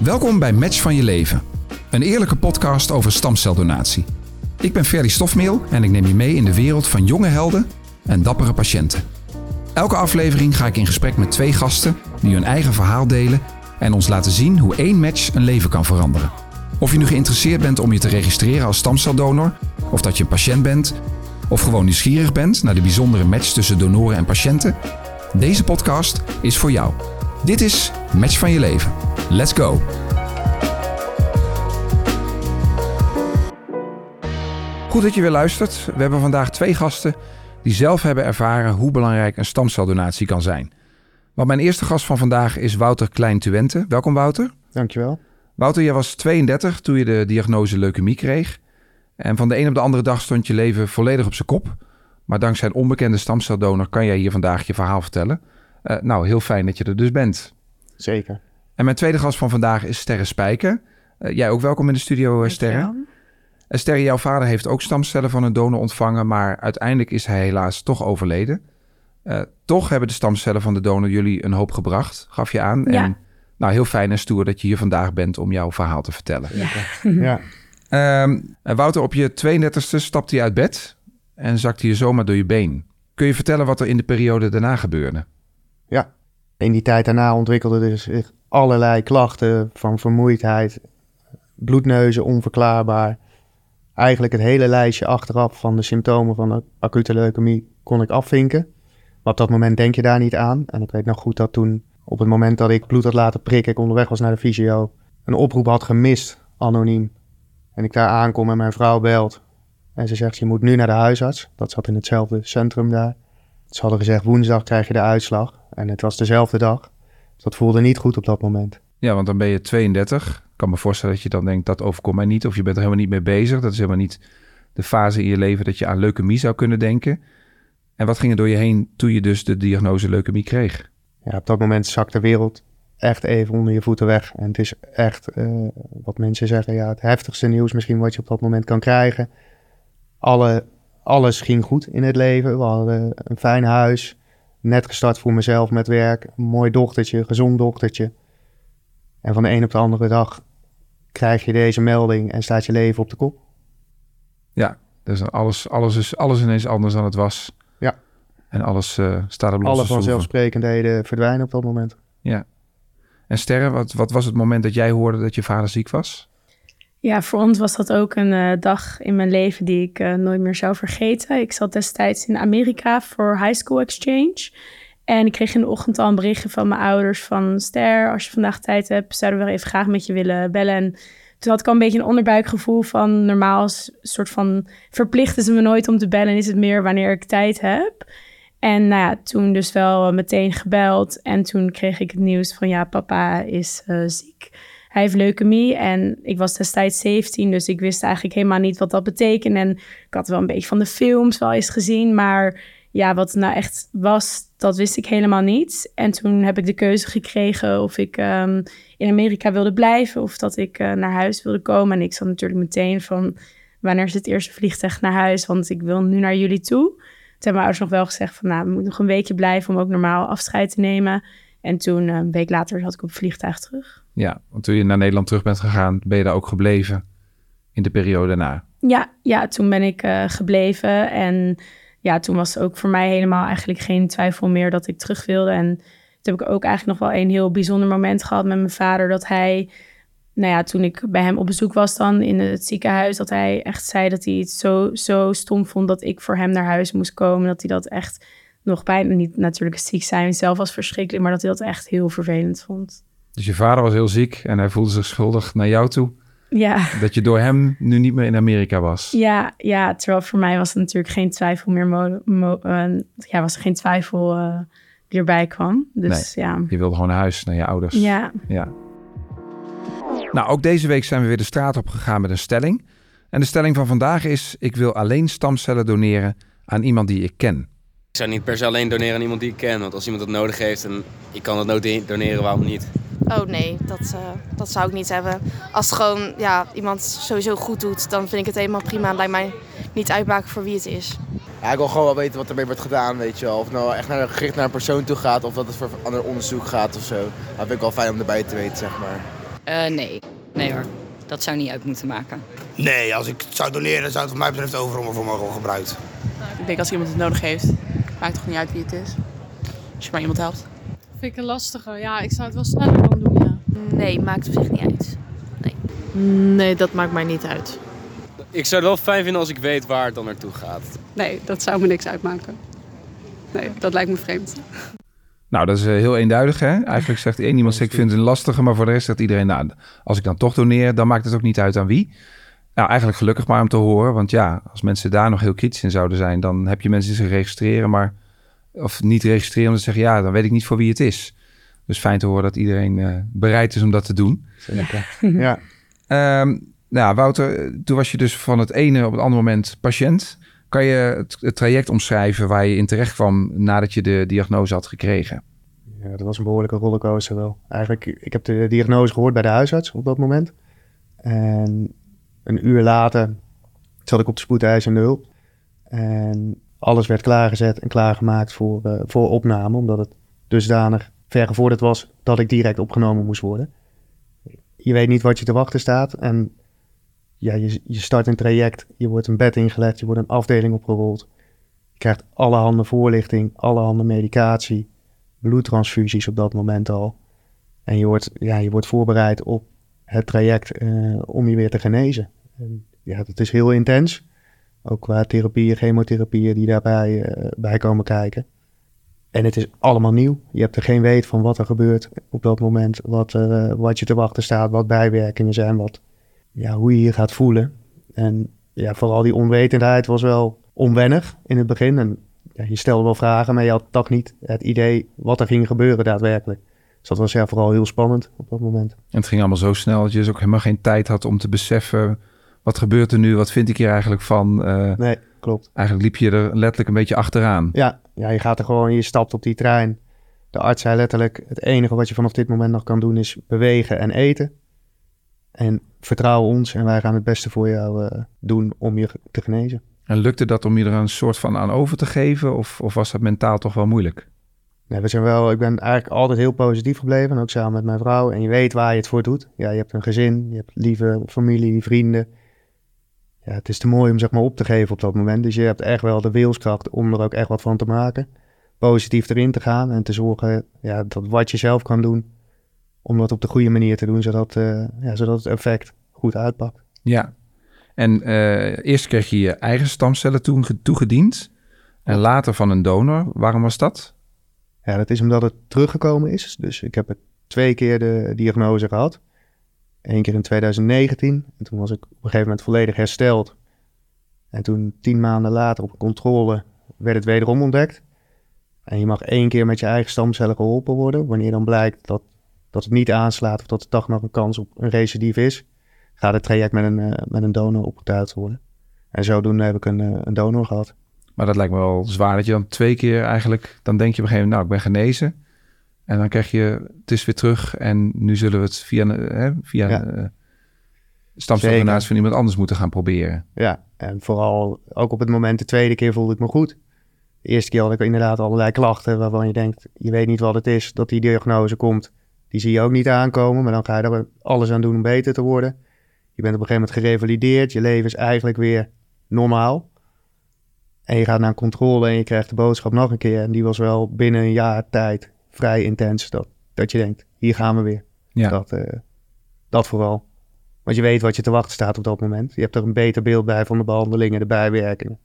Welkom bij Match van je leven. Een eerlijke podcast over stamceldonatie. Ik ben Ferdy Stofmeel en ik neem je mee in de wereld van jonge helden en dappere patiënten. Elke aflevering ga ik in gesprek met twee gasten die hun eigen verhaal delen en ons laten zien hoe één match een leven kan veranderen. Of je nu geïnteresseerd bent om je te registreren als stamceldonor, of dat je een patiënt bent, of gewoon nieuwsgierig bent naar de bijzondere match tussen donoren en patiënten, deze podcast is voor jou. Dit is Match van je leven. Let's go! Goed dat je weer luistert. We hebben vandaag twee gasten die zelf hebben ervaren hoe belangrijk een stamceldonatie kan zijn. Want mijn eerste gast van vandaag is Wouter Klein-Tuwente. Welkom Wouter. Dankjewel. Wouter, jij was 32 toen je de diagnose leukemie kreeg. En van de een op de andere dag stond je leven volledig op zijn kop. Maar dankzij een onbekende stamceldonor kan jij hier vandaag je verhaal vertellen. Uh, nou, heel fijn dat je er dus bent. Zeker. En mijn tweede gast van vandaag is Sterre Spijker. Uh, jij ook welkom in de studio, uh, Sterre. Sterre, jouw vader heeft ook stamcellen van een donor ontvangen, maar uiteindelijk is hij helaas toch overleden. toch hebben de stamcellen van de donor jullie een hoop gebracht, gaf je aan. Ja. En nou, heel fijn en stoer dat je hier vandaag bent om jouw verhaal te vertellen. Ja. Um, Wouter, op je 32e stapte je uit bed en zakte je zomaar door je been. Kun je vertellen wat er in de periode daarna gebeurde? Ja, in die tijd daarna ontwikkelden er zich allerlei klachten van vermoeidheid, bloedneuzen onverklaarbaar. Eigenlijk het hele lijstje achteraf van de symptomen van de acute leukemie kon ik afvinken. Maar op dat moment denk je daar niet aan. En ik weet nog goed dat toen, op het moment dat ik bloed had laten prikken, ik onderweg was naar de fysio, een oproep had gemist, anoniem. En ik daar aankom en mijn vrouw belt. En ze zegt, je moet nu naar de huisarts. Dat zat in hetzelfde centrum daar. Ze hadden gezegd, woensdag krijg je de uitslag. En het was dezelfde dag. Dus dat voelde niet goed op dat moment. Ja, want dan ben je 32. Ik kan me voorstellen dat je dan denkt, dat overkomt mij niet. Of je bent er helemaal niet mee bezig. Dat is helemaal niet de fase in je leven dat je aan leukemie zou kunnen denken. En wat ging er door je heen toen je dus de diagnose leukemie kreeg? Ja, op dat moment zakt de wereld echt even onder je voeten weg. En het is echt, uh, wat mensen zeggen, ja, het heftigste nieuws misschien wat je op dat moment kan krijgen. Alle, alles ging goed in het leven. We hadden een fijn huis, net gestart voor mezelf met werk, een mooi dochtertje, gezond dochtertje. En van de een op de andere dag krijg je deze melding en staat je leven op de kop. Ja, dus alles, alles, is, alles ineens anders dan het was. Ja. En alles uh, staat op losse Alle vanzelfsprekendheden verdwijnen op dat moment. Ja. En Sterre, wat, wat was het moment dat jij hoorde dat je vader ziek was? Ja, voor ons was dat ook een uh, dag in mijn leven die ik uh, nooit meer zou vergeten. Ik zat destijds in Amerika voor high school exchange. En ik kreeg in de ochtend al een berichtje van mijn ouders van... Ster, als je vandaag tijd hebt, zouden we even graag met je willen bellen. En toen had ik al een beetje een onderbuikgevoel van... normaal is soort van verplichten ze me nooit om te bellen. Is het meer wanneer ik tijd heb. En nou toen dus wel meteen gebeld. En toen kreeg ik het nieuws van ja, papa is uh, ziek. Hij heeft leukemie en ik was destijds 17, dus ik wist eigenlijk helemaal niet wat dat betekende. En ik had wel een beetje van de films wel eens gezien, maar ja, wat het nou echt was, dat wist ik helemaal niet. En toen heb ik de keuze gekregen of ik um, in Amerika wilde blijven of dat ik uh, naar huis wilde komen. En ik zat natuurlijk meteen van wanneer is het eerste vliegtuig naar huis, want ik wil nu naar jullie toe. Toen hebben mijn ouders nog wel gezegd van, nou, we moeten nog een weekje blijven om ook normaal afscheid te nemen. En toen, een week later, zat ik op vliegtuig terug. Ja, want toen je naar Nederland terug bent gegaan, ben je daar ook gebleven in de periode daarna? Ja, ja toen ben ik uh, gebleven. En ja, toen was ook voor mij helemaal eigenlijk geen twijfel meer dat ik terug wilde. En toen heb ik ook eigenlijk nog wel een heel bijzonder moment gehad met mijn vader. Dat hij, nou ja, toen ik bij hem op bezoek was dan in het ziekenhuis, dat hij echt zei dat hij het zo, zo stom vond dat ik voor hem naar huis moest komen. Dat hij dat echt nog bijna niet natuurlijk ziek zijn zelf was verschrikkelijk, maar dat hij dat echt heel vervelend vond. Dus je vader was heel ziek en hij voelde zich schuldig naar jou toe. Ja. Dat je door hem nu niet meer in Amerika was. Ja, ja terwijl voor mij was het natuurlijk geen twijfel meer. Mo, mo uh, ja, was er geen twijfel uh, die erbij kwam. Dus nee, ja. Je wilde gewoon naar huis, naar je ouders. Ja. ja. Nou, ook deze week zijn we weer de straat op gegaan met een stelling. En de stelling van vandaag is: ik wil alleen stamcellen doneren aan iemand die ik ken. Ik zou niet per se alleen doneren aan iemand die ik ken. Want als iemand dat nodig heeft en ik kan dat doneren, waarom niet? Oh nee, dat, uh, dat zou ik niet hebben. Als het gewoon ja, iemand sowieso goed doet, dan vind ik het helemaal prima. Het lijkt mij niet uitmaken voor wie het is. Ja, ik wil gewoon wel weten wat ermee wordt gedaan, weet je wel. Of het nou echt naar, gericht naar een persoon toe gaat of dat het voor ander onderzoek gaat of zo. Dat vind ik wel fijn om erbij te weten, zeg maar. Uh, nee, nee hoor. Dat zou niet uit moeten maken. Nee, als ik het zou doneren, zou het wat mij betreft overal voor mogen gebruikt. Ik denk als iemand het nodig heeft, maakt toch niet uit wie het is. Als je maar iemand helpt. Vind ik een lastige. Ja, ik zou het wel sneller dan doen, ja. Nee, maakt op zich niet uit. Nee. Nee, dat maakt mij niet uit. Ik zou het wel fijn vinden als ik weet waar het dan naartoe gaat. Nee, dat zou me niks uitmaken. Nee, dat lijkt me vreemd. Nou, dat is eh, heel eenduidig. Hè? Eigenlijk zegt één iemand, ik vind het een lastige, maar voor de rest zegt iedereen, nou, als ik dan toch doneer, dan maakt het ook niet uit aan wie. Nou, eigenlijk gelukkig maar om te horen, want ja, als mensen daar nog heel kritisch in zouden zijn, dan heb je mensen die zich registreren, maar of niet registreren omdat ze zeggen, ja, dan weet ik niet voor wie het is. Dus fijn te horen dat iedereen uh, bereid is om dat te doen. Zeker. ja. Um, nou, Wouter, toen was je dus van het ene op het andere moment patiënt. Kan je het, het, traject omschrijven waar je in terecht kwam nadat je de diagnose had gekregen? Ja, dat was een behoorlijke rollercoaster wel. Eigenlijk, ik heb de diagnose gehoord bij de huisarts op dat moment. En een uur later zat ik op de spoedeisende hulp. En alles werd klaargezet en klaargemaakt voor, uh, voor opname, omdat het dusdanig vergevorderd was dat ik direct opgenomen moest worden. Je weet niet wat je te wachten staat en ja, je, je start een traject, je wordt een bed ingelegd, je wordt een afdeling opgerold. Je krijgt allerhande voorlichting, allerhande medicatie, bloedtransfusies op dat moment al. En je wordt, ja, je wordt voorbereid op het traject uh, om je weer te genezen. En ja, dat is heel intens. Ook qua therapieën, chemotherapieën die daarbij uh, bij komen kijken. En het is allemaal nieuw. Je hebt er geen weet van wat er gebeurt op dat moment. Wat, uh, wat je te wachten staat, wat bijwerkingen zijn, wat, ja, hoe je je gaat voelen. En ja, vooral die onwetendheid was wel onwennig in het begin. En ja, je stelde wel vragen, maar je had toch niet het idee wat er ging gebeuren daadwerkelijk. Dus dat was ja, vooral heel spannend op dat moment. En het ging allemaal zo snel dat je dus ook helemaal geen tijd had om te beseffen... wat gebeurt er nu, wat vind ik hier eigenlijk van? Uh, nee, klopt. Eigenlijk liep je er letterlijk een beetje achteraan. Ja, ja, je gaat er gewoon, je stapt op die trein. De arts zei letterlijk, het enige wat je vanaf dit moment nog kan doen is bewegen en eten. En vertrouw ons en wij gaan het beste voor jou uh, doen om je te genezen. En lukte dat om je er een soort van aan over te geven? Of, of was dat mentaal toch wel moeilijk? Nee, we zijn wel, ik ben eigenlijk altijd heel positief gebleven. Ook samen met mijn vrouw. En je weet waar je het voor doet. Ja, je hebt een gezin, je hebt lieve familie, vrienden. Ja, het is te mooi om zeg maar op te geven op dat moment. Dus je hebt echt wel de wilskracht om er ook echt wat van te maken. Positief erin te gaan en te zorgen ja, dat wat je zelf kan doen, om dat op de goede manier te doen, zodat, uh, ja, zodat het effect goed uitpakt. Ja, en uh, eerst kreeg je je eigen stamcellen toegediend en later van een donor. Waarom was dat? Ja, dat is omdat het teruggekomen is. Dus ik heb het twee keer de diagnose gehad. Eén keer in 2019 en toen was ik op een gegeven moment volledig hersteld. En toen tien maanden later op controle werd het wederom ontdekt. En je mag één keer met je eigen stamcellen geholpen worden. Wanneer dan blijkt dat dat het niet aanslaat of dat er toch nog een kans op een recidief is, gaat het traject met een, uh, met een donor opgetuigd worden. En zodoende heb ik een, uh, een donor gehad. Maar dat lijkt me wel zwaar dat je dan twee keer eigenlijk, dan denk je op een gegeven moment, nou, ik ben genezen. En dan krijg je, het is weer terug en nu zullen we het via, uh, via ja. uh, stamceldonatie van iemand anders moeten gaan proberen. Ja, en vooral ook op het moment, de tweede keer voelde ik me goed. De eerste keer had ik inderdaad allerlei klachten waarvan je denkt, je weet niet wat het is, dat die diagnose komt. Die zie je ook niet aankomen, maar dan ga je er alles aan doen om beter te worden. Je bent op een gegeven moment gerevalideerd, je leven is eigenlijk weer normaal. En je gaat naar een controle en je krijgt de boodschap nog een keer. En die was wel binnen een jaar tijd vrij intens. Dat, dat je denkt, hier gaan we weer. Ja. Dat, uh, dat vooral. Want je weet wat je te wachten staat op dat moment. Je hebt er een beter beeld bij van de behandelingen, de bijwerkingen.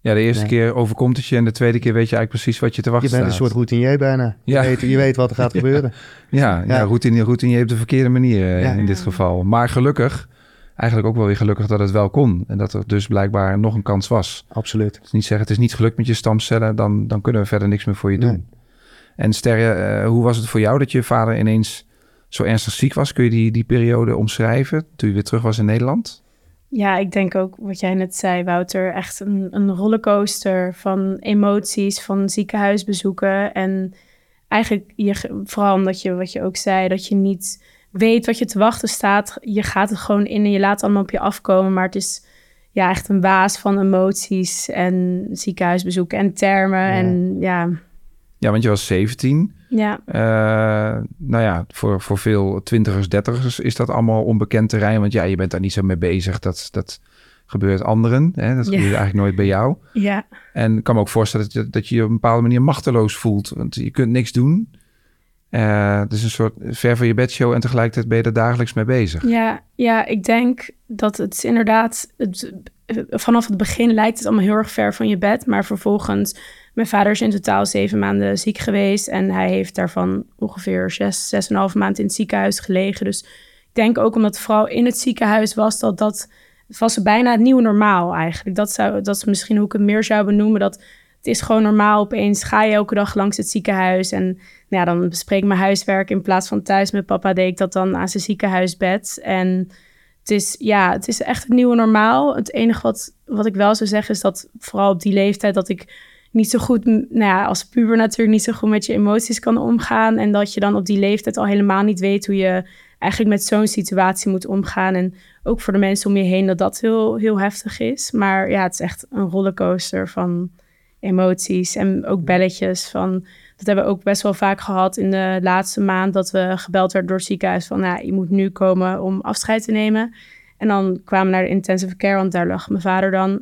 Ja, de eerste keer overkomt het je en de tweede keer weet je eigenlijk precies wat je te wachten staat. Je bent een soort routinier bijna. Ja. Je, weet, je weet wat er gaat gebeuren. Ja, ja. ja routinier, routinier op de verkeerde manier uh, in dit geval. Maar gelukkig, eigenlijk ook wel weer gelukkig dat het wel kon. En dat er dus blijkbaar nog een kans was. Absoluut. Dus niet zeggen, het is niet gelukt met je stamcellen, dan, dan kunnen we verder niks meer voor je doen. Nee. En Sterre, uh, hoe was het voor jou dat je vader ineens zo ernstig ziek was? Kun je die, die periode omschrijven toen je weer terug was in Nederland? Ja, ik denk ook wat jij net zei, Wouter. Echt een, een rollercoaster van emoties, van ziekenhuisbezoeken. En eigenlijk, je, vooral omdat je, wat je ook zei, dat je niet weet wat je te wachten staat. Je gaat het gewoon in en je laat het allemaal op je afkomen. Maar het is ja, echt een waas van emoties en ziekenhuisbezoeken en termen. Ja. En ja. Ja, want je was 17. Ja. Uh, nou ja, voor, voor veel twintigers, dertigers is dat allemaal onbekend terrein. Want ja, je bent daar niet zo mee bezig. Dat, dat gebeurt anderen. Hè? Dat gebeurt eigenlijk nooit bij jou. Ja. En ik kan me ook voorstellen dat je, dat je je op een bepaalde manier machteloos voelt. Want je kunt niks doen. Uh, is een soort ver van je bedshow en tegelijkertijd ben je er dagelijks mee bezig. Ja, ja ik denk dat het inderdaad... Vanaf het begin lijkt het allemaal heel erg ver van je bed. Maar vervolgens... Mijn vader is in totaal zeven maanden ziek geweest. En hij heeft daarvan ongeveer zes, zes en een half maand in het ziekenhuis gelegen. Dus ik denk ook omdat vooral in het ziekenhuis was... dat dat was bijna het nieuwe normaal eigenlijk. Dat, zou, dat is misschien hoe ik het meer zou benoemen. Dat het is gewoon normaal. Opeens ga je elke dag langs het ziekenhuis. En nou ja, dan bespreek ik mijn huiswerk. In plaats van thuis met papa deed ik dat dan aan zijn ziekenhuisbed. En het is, ja, het is echt het nieuwe normaal. Het enige wat, wat ik wel zou zeggen is dat vooral op die leeftijd dat ik niet zo goed, nou ja, als puber natuurlijk niet zo goed met je emoties kan omgaan. En dat je dan op die leeftijd al helemaal niet weet hoe je eigenlijk met zo'n situatie moet omgaan. En ook voor de mensen om je heen dat dat heel, heel heftig is. Maar ja, het is echt een rollercoaster van emoties en ook belletjes van... Dat hebben we ook best wel vaak gehad in de laatste maand... dat we gebeld werden door het ziekenhuis van... Nou, je moet nu komen om afscheid te nemen. En dan kwamen we naar de intensive care, want daar lag mijn vader dan.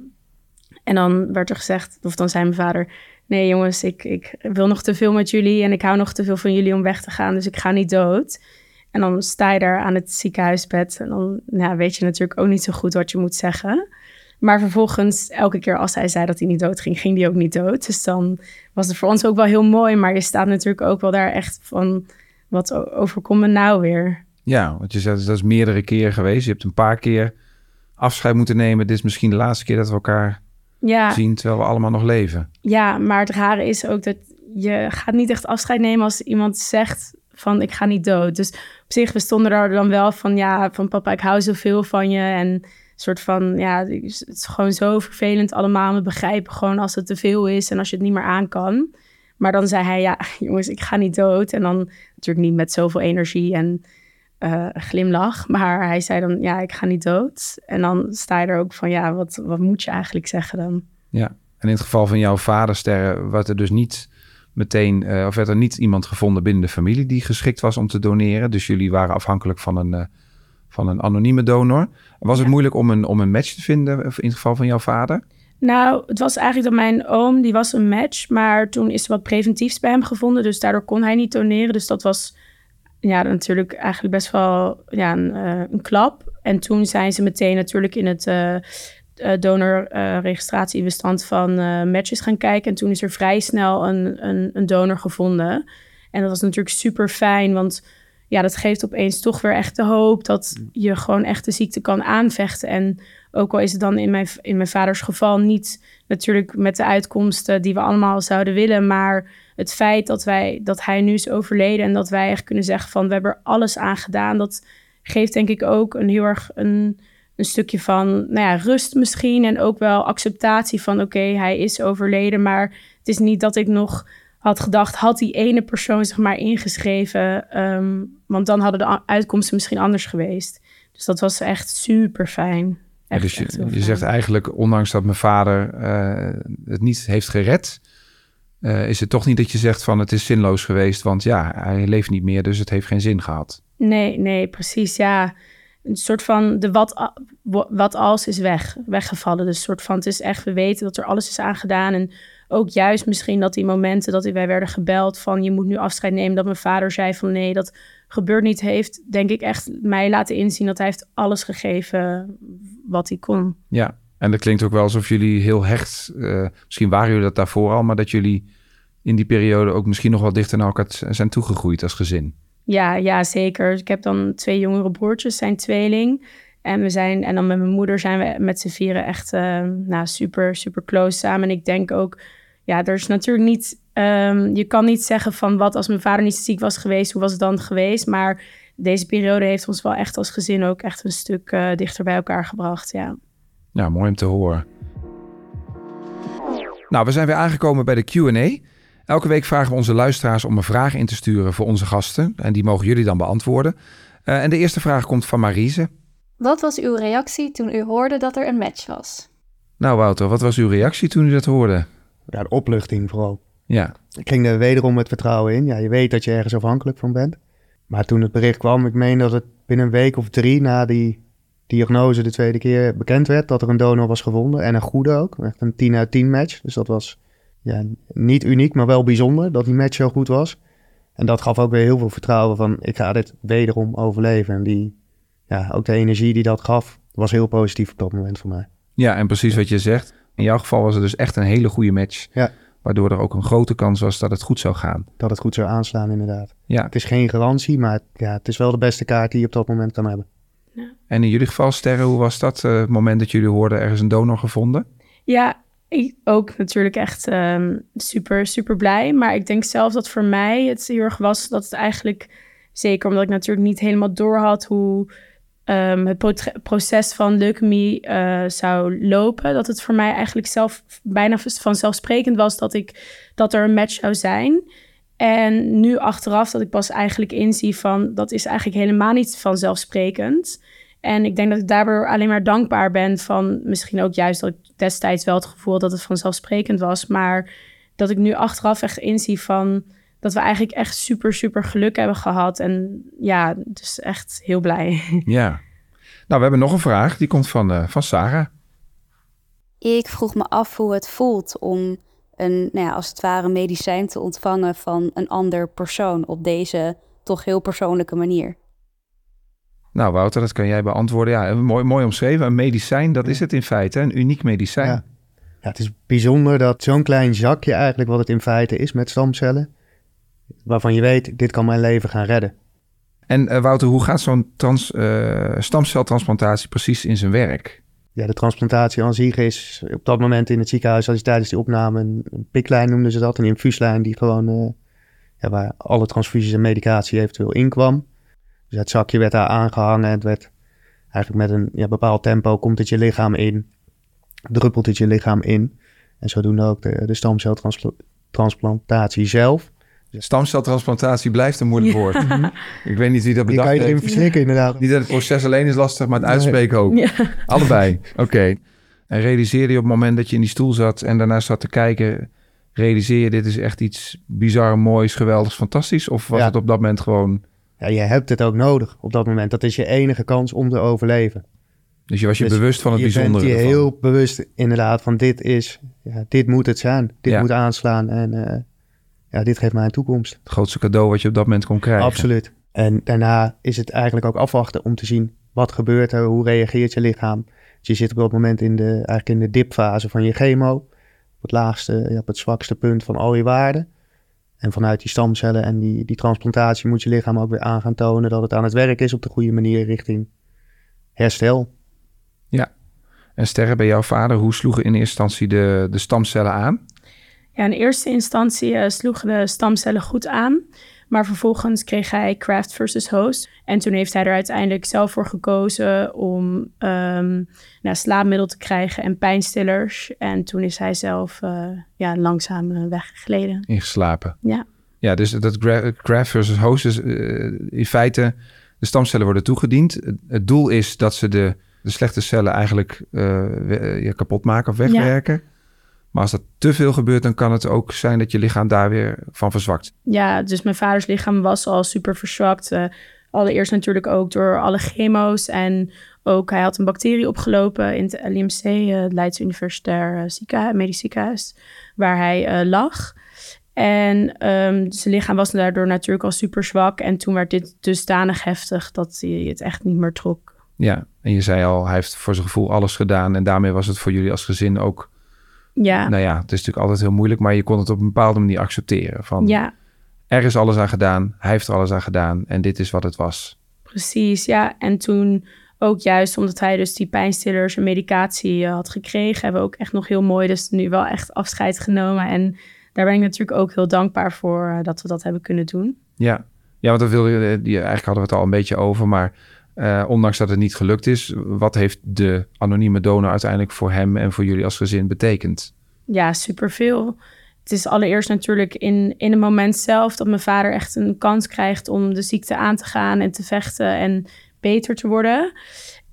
En dan werd er gezegd, of dan zei mijn vader... Nee jongens, ik, ik wil nog te veel met jullie en ik hou nog te veel van jullie om weg te gaan. Dus ik ga niet dood. En dan sta je daar aan het ziekenhuisbed. En dan nou, weet je natuurlijk ook niet zo goed wat je moet zeggen. Maar vervolgens, elke keer als hij zei dat hij niet dood ging, ging hij ook niet dood. Dus dan was het voor ons ook wel heel mooi. Maar je staat natuurlijk ook wel daar echt van, wat overkomt me nou weer? Ja, want je zegt, dat is meerdere keren geweest. Je hebt een paar keer afscheid moeten nemen. Dit is misschien de laatste keer dat we elkaar ja. zien, terwijl we allemaal nog leven. Ja, maar het rare is ook dat je gaat niet echt afscheid nemen als iemand zegt van ik ga niet dood. Dus op zich, we stonden er dan wel van ja, van papa, ik hou zoveel van je. En soort van, ja, het is gewoon zo vervelend allemaal. We begrijpen gewoon als het te veel is en als je het niet meer aan kan. Maar dan zei hij, ja, jongens, ik ga niet dood. En dan natuurlijk niet met zoveel energie en uh, glimlach. Maar hij zei dan, ja, ik ga niet dood. En dan sta je er ook van, ja, wat, wat moet je eigenlijk zeggen dan? Ja, en in het geval van jouw vader, wat er dus niet meteen, uh, of werd er niet iemand gevonden binnen de familie die geschikt was om te doneren. Dus jullie waren afhankelijk van een, uh, van een anonieme donor. Was het moeilijk om een, om een match te vinden in het geval van jouw vader? Nou, het was eigenlijk dat mijn oom, die was een match, maar toen is er wat preventiefs bij hem gevonden, dus daardoor kon hij niet doneren. Dus dat was ja, natuurlijk eigenlijk best wel ja, een, uh, een klap. En toen zijn ze meteen natuurlijk in het uh, donorregistratiebestand uh, van uh, matches gaan kijken. En toen is er vrij snel een, een, een, donor gevonden. En dat was natuurlijk super fijn, want ja, dat geeft opeens toch weer echt de hoop dat je gewoon echt de ziekte kan aanvechten. En ook al is het dan in mijn, in mijn vaders geval niet natuurlijk met de uitkomsten die we allemaal zouden willen, maar het feit dat, wij, dat hij nu is overleden en dat wij echt kunnen zeggen van we hebben er alles aan gedaan, dat geeft denk ik ook een heel erg een een stukje van nou ja, rust misschien. En ook wel acceptatie van oké, hij is overleden. Maar het is niet dat ik nog had gedacht, had die ene persoon zich maar ingeschreven. Ehm, want dan hadden de uitkomsten misschien anders geweest. Dus dat was echt super fijn. dus je, je, zegt eigenlijk, ondanks dat mijn vader uh, het niet heeft gered, uh, is het toch niet dat je zegt van het is zinloos geweest, want ja, hij leeft niet meer, dus het heeft geen zin gehad. Nee, nee, precies. Ja, een soort van de wat, wat als is weg, weggevallen. Dus een soort van het is echt, we weten dat er alles is aangedaan. En ook juist misschien dat die momenten dat wij werden gebeld van je moet nu afscheid nemen. Dat mijn vader zei van nee, dat gebeurt niet. Heeft denk ik echt mij laten inzien dat hij heeft alles gegeven wat hij kon. Ja, en dat klinkt ook wel alsof jullie heel hecht, uh, misschien waren jullie dat daarvoor al, maar dat jullie in die periode ook misschien nog wel dichter naar elkaar zijn toegegroeid als gezin. Ja, ja, zeker. Ik heb dan twee jongere broertjes, zijn tweeling. En we zijn, en dan met mijn moeder zijn we met z'n vieren echt uh, nou, super, super close samen. En ik denk ook, ja, er is natuurlijk niet, um, je kan niet zeggen van wat als mijn vader niet ziek was geweest, hoe was het dan geweest? Maar deze periode heeft ons wel echt als gezin ook echt een stuk uh, dichter bij elkaar gebracht, ja. Ja, mooi om te horen. Nou, we zijn weer aangekomen bij de Q&A. Elke week vragen we onze luisteraars om een vraag in te sturen voor onze gasten. En die mogen jullie dan beantwoorden. Uh, en de eerste vraag komt van Marise. Wat was uw reactie toen u hoorde dat er een match was? Nou Wouter, wat was uw reactie toen u dat hoorde? Ja, de opluchting vooral. Ja. Ik ging er wederom met vertrouwen in. Ja, je weet dat je ergens afhankelijk van bent. Maar toen het bericht kwam, ik meen dat het binnen een week of drie na die diagnose de tweede keer bekend werd dat er een donor was gevonden. En een goede ook. Echt een 10 uit 10 match. Dus dat was ja, niet uniek, maar wel bijzonder dat die match zo goed was. En dat gaf ook weer heel veel vertrouwen van ik ga dit wederom overleven. En die, ja, ook de energie die dat gaf, was heel positief op dat moment voor mij. Ja, en precies wat je zegt. In jouw geval was het dus echt een hele goede match. Ja. Waardoor er ook een grote kans was dat het goed zou gaan. Dat het goed zou aanslaan, inderdaad. Ja. Het is geen garantie, maar ja, het is wel de beste kaart die je op dat moment kan hebben. En in jullie geval, Sterren, hoe was dat? eh, het moment dat jullie hoorden er is een donor gevonden? Ja, ik ook natuurlijk echt ehm, super, super blij. Maar ik denk zelf dat voor mij het heel erg was dat het eigenlijk... Zeker omdat ik natuurlijk niet helemaal door had hoe ehm, het pro- proces van leukemie eh, zou lopen. Dat het voor mij eigenlijk zelf bijna vanzelfsprekend was dat, ik, dat er een match zou zijn. En nu achteraf dat ik pas eigenlijk inzie van dat is eigenlijk helemaal niet vanzelfsprekend. En ik denk dat ik daardoor alleen maar dankbaar ben van misschien ook juist dat ik destijds wel het gevoel dat het vanzelfsprekend was. Maar dat ik nu achteraf echt inzie van dat we eigenlijk echt super, super geluk hebben gehad. En ja, dus echt heel blij. Ja. Nou, we hebben nog een vraag. Die komt van, eh, van Sarah. Ik vroeg me af hoe het voelt om een, nou ja, als het ware, medicijn te ontvangen van een ander persoon op deze toch heel persoonlijke manier. Nou, Wouter, dat kan jij beantwoorden. Ja, mooi, mooi omschreven. Een medicijn, dat is het in feite. Een uniek medicijn. Ja. Ja, het is bijzonder dat zo'n klein zakje eigenlijk wat het in feite is met stamcellen, waarvan je weet, dit kan mijn leven gaan redden. En eh, Wouter, hoe gaat zo'n trans, eh, stamceltransplantatie precies in zijn werk? Ja, de transplantatie aan zich is op dat moment in het ziekenhuis, als je tijdens die opname een, een piklijn noemden ze dat, een infuuslijn die gewoon, eh, ja, waar alle transfusies en medicatie eventueel in kwam. Dus het zakje werd daar aangehangen en het werd eigenlijk met een ja, bepaald tempo komt het je lichaam in, druppelt het je lichaam in. En zodoende ook de, de stamceltransplantatie zelf. Stamceltransplantatie blijft een moeilijk Ja. woord. Ik weet niet wie dat Die bedacht kan je erin heeft. verslikken, inderdaad. Niet dat het proces alleen is lastig, maar het uitspreken ook. Ja. Allebei. Oké. En realiseerde je op het moment dat je in die stoel zat en daarna zat te kijken, realiseer je dit is echt iets bizar, moois, geweldigs, fantastisch? Of was Ja. het op dat moment gewoon... Ja, je hebt het ook nodig op dat moment. Dat is je enige kans om te overleven. Dus je was je bewust van het je bijzondere bent je heel bewust inderdaad van dit is, ja, dit moet het zijn. Dit Ja. moet aanslaan en eh, ja, dit geeft mij een toekomst. Het grootste cadeau wat je op dat moment kon krijgen. Absoluut. En daarna is het eigenlijk ook afwachten om te zien wat gebeurt er, hoe reageert je lichaam. Dus je zit op dat moment in de, eigenlijk in de dipfase van je chemo, op het laagste, op het zwakste punt van al je waarden. En vanuit die stamcellen en die, die transplantatie moet je lichaam ook weer aan gaan tonen dat het aan het werk is op de goede manier richting herstel. Ja. En Sterre, bij jouw vader, hoe sloegen in eerste instantie de, de stamcellen aan? Ja, in eerste instantie eh, sloegen de stamcellen goed aan. Maar vervolgens kreeg hij craft versus host. En toen heeft hij er uiteindelijk zelf voor gekozen om ehm nou, slaapmiddel te krijgen en pijnstillers. En toen is hij zelf eh, ja, langzaam eh, weggegleden. Ingeslapen. Ja. Ja, dus dat gra- graft versus host is in feite... de stamcellen worden toegediend. Het, doel is dat ze de, de slechte cellen eigenlijk ja, kapot maken of wegwerken. Maar als dat te veel gebeurt, dan kan het ook zijn dat je lichaam daar weer van verzwakt. Ja, dus mijn vaders lichaam was al super verzwakt. Eh, allereerst natuurlijk ook door alle chemo's. En ook hij had een bacterie opgelopen in het LIMC, eh, het Leids Universitair eh, Ziekenhuis, Medisch Ziekenhuis, waar hij lag. En ehm, zijn lichaam was daardoor natuurlijk al super zwak. En toen werd dit dusdanig heftig dat hij het echt niet meer trok. Ja, en je zei al, hij heeft voor zijn gevoel alles gedaan. En daarmee was het voor jullie als gezin ook... Ja, Nou ja, het is natuurlijk altijd heel moeilijk, maar je kon het op een bepaalde manier accepteren. Van, ja Er is alles aan gedaan, hij heeft er alles aan gedaan en dit is wat het was. Precies, ja. En toen ook juist omdat hij dus die pijnstillers en medicatie eh, had gekregen, hebben we ook echt nog heel mooi dus nu wel echt afscheid genomen. En daar ben ik natuurlijk ook heel dankbaar voor eh, dat we dat hebben kunnen doen. Ja, ja want dat wilde, eigenlijk hadden we het al een beetje over, maar eh, ondanks dat het niet gelukt is, wat heeft de anonieme donor uiteindelijk voor hem en voor jullie als gezin betekend? Ja, superveel. Het is allereerst natuurlijk in, in het moment zelf dat mijn vader echt een kans krijgt om de ziekte aan te gaan en te vechten en beter te worden.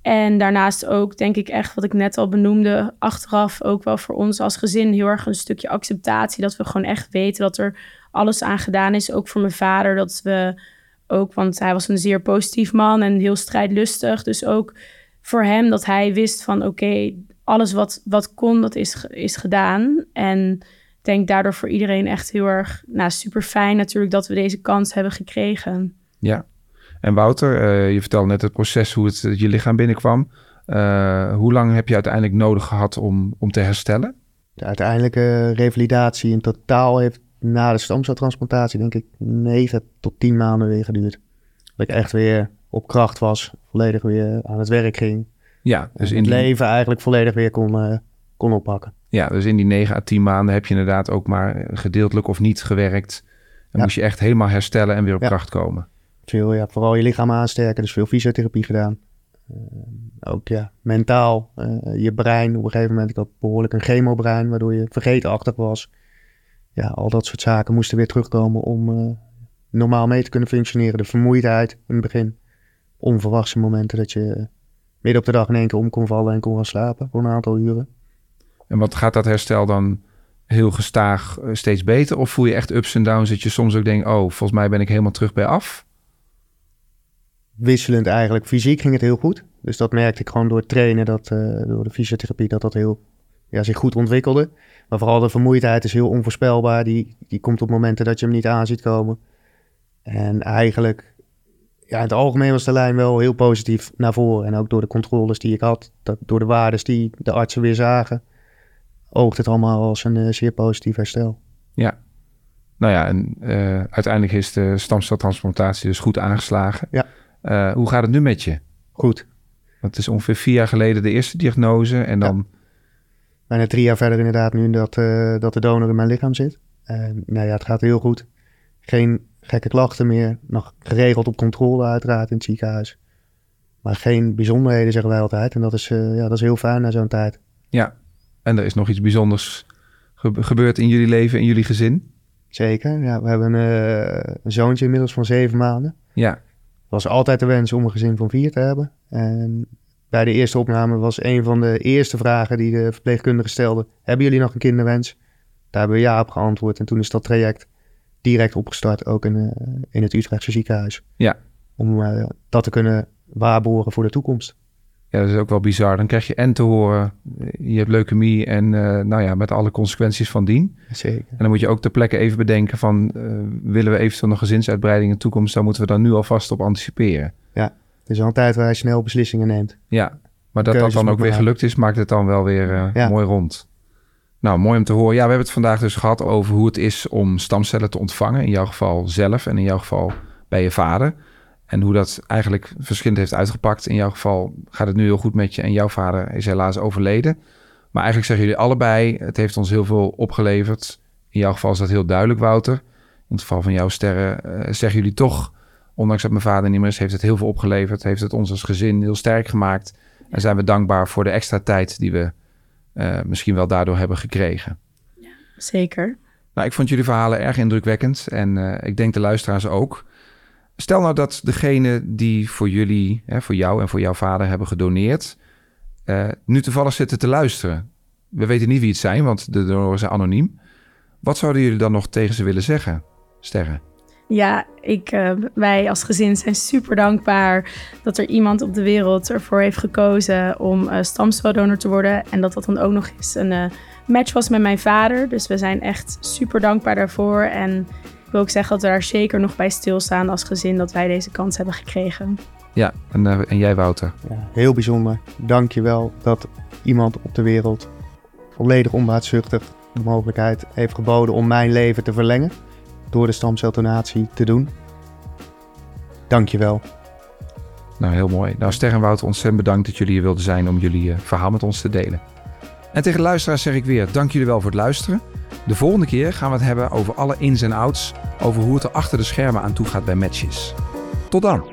En daarnaast ook, denk ik echt, wat ik net al benoemde, achteraf ook wel voor ons als gezin heel erg een stukje acceptatie. Dat we gewoon echt weten dat er alles aan gedaan is. Ook voor mijn vader, dat we ook, want hij was een zeer positief man en heel strijdlustig. Dus ook voor hem dat hij wist van oké, alles wat, wat kon, dat is, is gedaan. En ik denk daardoor voor iedereen echt heel erg nou, super fijn natuurlijk dat we deze kans hebben gekregen. Ja, en Wouter, uh, je vertelde net het proces hoe het je lichaam binnenkwam. Uh, hoe lang heb je uiteindelijk nodig gehad om, om te herstellen? De uiteindelijke revalidatie in totaal heeft na de stamceltransplantatie denk ik 9 tot 10 maanden weer geduurd. Dat ik echt weer op kracht was, volledig weer aan het werk ging. Ja, dus in het die... leven eigenlijk volledig weer kon, uh, kon oppakken. Ja, dus in die 9 à 10 maanden heb je inderdaad ook maar gedeeltelijk of niet gewerkt. En ja. moest je echt helemaal herstellen en weer op ja. kracht komen. Veel, ja, vooral je lichaam aansterken, dus veel fysiotherapie gedaan. Uh, ook ja, mentaal, uh, je brein. Op een gegeven moment, ik had behoorlijk een chemobrein, waardoor je vergetenachtig was. Ja, al dat soort zaken moesten weer terugkomen om uh, normaal mee te kunnen functioneren. De vermoeidheid in het begin. Onverwachte momenten dat je midden op de dag in één keer om kon vallen en kon gaan slapen voor een aantal uren. En wat gaat dat herstel dan heel gestaag steeds beter? Of voel je echt ups en downs dat je soms ook denkt... oh, volgens mij ben ik helemaal terug bij af? wisselend eigenlijk. Fysiek ging het heel goed. Dus dat merkte ik gewoon door het trainen, dat, uh, door de fysiotherapie, dat dat heel, ja, zich goed ontwikkelde. Maar vooral de vermoeidheid is heel onvoorspelbaar. Die, die komt op momenten dat je hem niet aan ziet komen. En eigenlijk, ja, in het algemeen was de lijn wel heel positief naar voren. En ook door de controles die ik had, dat, door de waardes die de artsen weer zagen, oogt het allemaal als een uh, zeer positief herstel. Ja, nou ja, en uh, uiteindelijk is de stamceltransplantatie dus goed aangeslagen. Ja. Uh, hoe gaat het nu met je? Goed. Want het is ongeveer vier jaar geleden de eerste diagnose en dan... Ja. Bijna drie jaar verder inderdaad nu dat, uh, dat de donor in mijn lichaam zit. En nou ja, het gaat heel goed. Geen gekke klachten meer. Nog geregeld op controle uiteraard in het ziekenhuis. Maar geen bijzonderheden zeggen wij altijd. En dat is, uh, ja, dat is heel fijn na zo'n tijd. Ja, en er is nog iets bijzonders ge gebeurd in jullie leven, in jullie gezin? Zeker, ja. We hebben een, een zoontje inmiddels van zeven maanden. Ja was altijd de wens om een gezin van vier te hebben. En bij de eerste opname was een van de eerste vragen die de verpleegkundige stelde: Hebben jullie nog een kinderwens? Daar hebben we ja op geantwoord. En toen is dat traject direct opgestart, ook in, uh, in het Utrechtse ziekenhuis. Ja. Om uh, dat te kunnen waarborgen voor de toekomst. Ja, dat is ook wel bizar. Dan krijg je en te horen, je hebt leukemie en uh, nou ja, met alle consequenties van dien. Zeker. En dan moet je ook ter plekke even bedenken van, uh, willen we eventueel een gezinsuitbreiding in de toekomst, dan moeten we daar nu alvast op anticiperen. Ja, het is al een tijd waar je snel beslissingen neemt. Ja, maar dat dat dan ook weer gelukt is, maakt het dan wel weer uh, ja. mooi rond. Nou, mooi om te horen. Ja, we hebben het vandaag dus gehad over hoe het is om stamcellen te ontvangen. In jouw geval zelf en in jouw geval bij je vader. En hoe dat eigenlijk verschillend heeft uitgepakt. In jouw geval gaat het nu heel goed met je en jouw vader is helaas overleden. Maar eigenlijk zeggen jullie allebei, het heeft ons heel veel opgeleverd. In jouw geval is dat heel duidelijk, Wouter. In het geval van jouw sterren uh, zeggen jullie toch, ondanks dat mijn vader niet meer is, heeft het heel veel opgeleverd. Heeft het ons als gezin heel sterk gemaakt. En zijn we dankbaar voor de extra tijd die we uh, misschien wel daardoor hebben gekregen. Ja, zeker. Nou, ik vond jullie verhalen erg indrukwekkend en uh, ik denk de luisteraars ook. Stel nou dat degene die voor jullie, hè, voor jou en voor jouw vader hebben gedoneerd, uh, nu toevallig zitten te luisteren. We weten niet wie het zijn, want de donoren zijn anoniem. Wat zouden jullie dan nog tegen ze willen zeggen, Sterren? Ja, ik, uh, wij als gezin zijn super dankbaar dat er iemand op de wereld ervoor heeft gekozen om uh, stamceldonor te worden. En dat dat dan ook nog eens een uh, match was met mijn vader. Dus we zijn echt super dankbaar daarvoor. En ik wil ook zeggen dat we daar zeker nog bij stilstaan als gezin dat wij deze kans hebben gekregen. Ja, en, uh, en jij Wouter? Ja, heel bijzonder. Dank je wel dat iemand op de wereld volledig onbaatzuchtig de mogelijkheid heeft geboden om mijn leven te verlengen door de stamceldonatie te doen. Dank je wel. Nou, heel mooi. Nou, Ster en ontzettend bedankt dat jullie hier wilden zijn om jullie uh, verhaal met ons te delen. En tegen luisteraars zeg ik weer, dank jullie wel voor het luisteren. De volgende keer gaan we het hebben over alle ins en outs, over hoe het er achter de schermen aan toe gaat bij matches. Tot dan!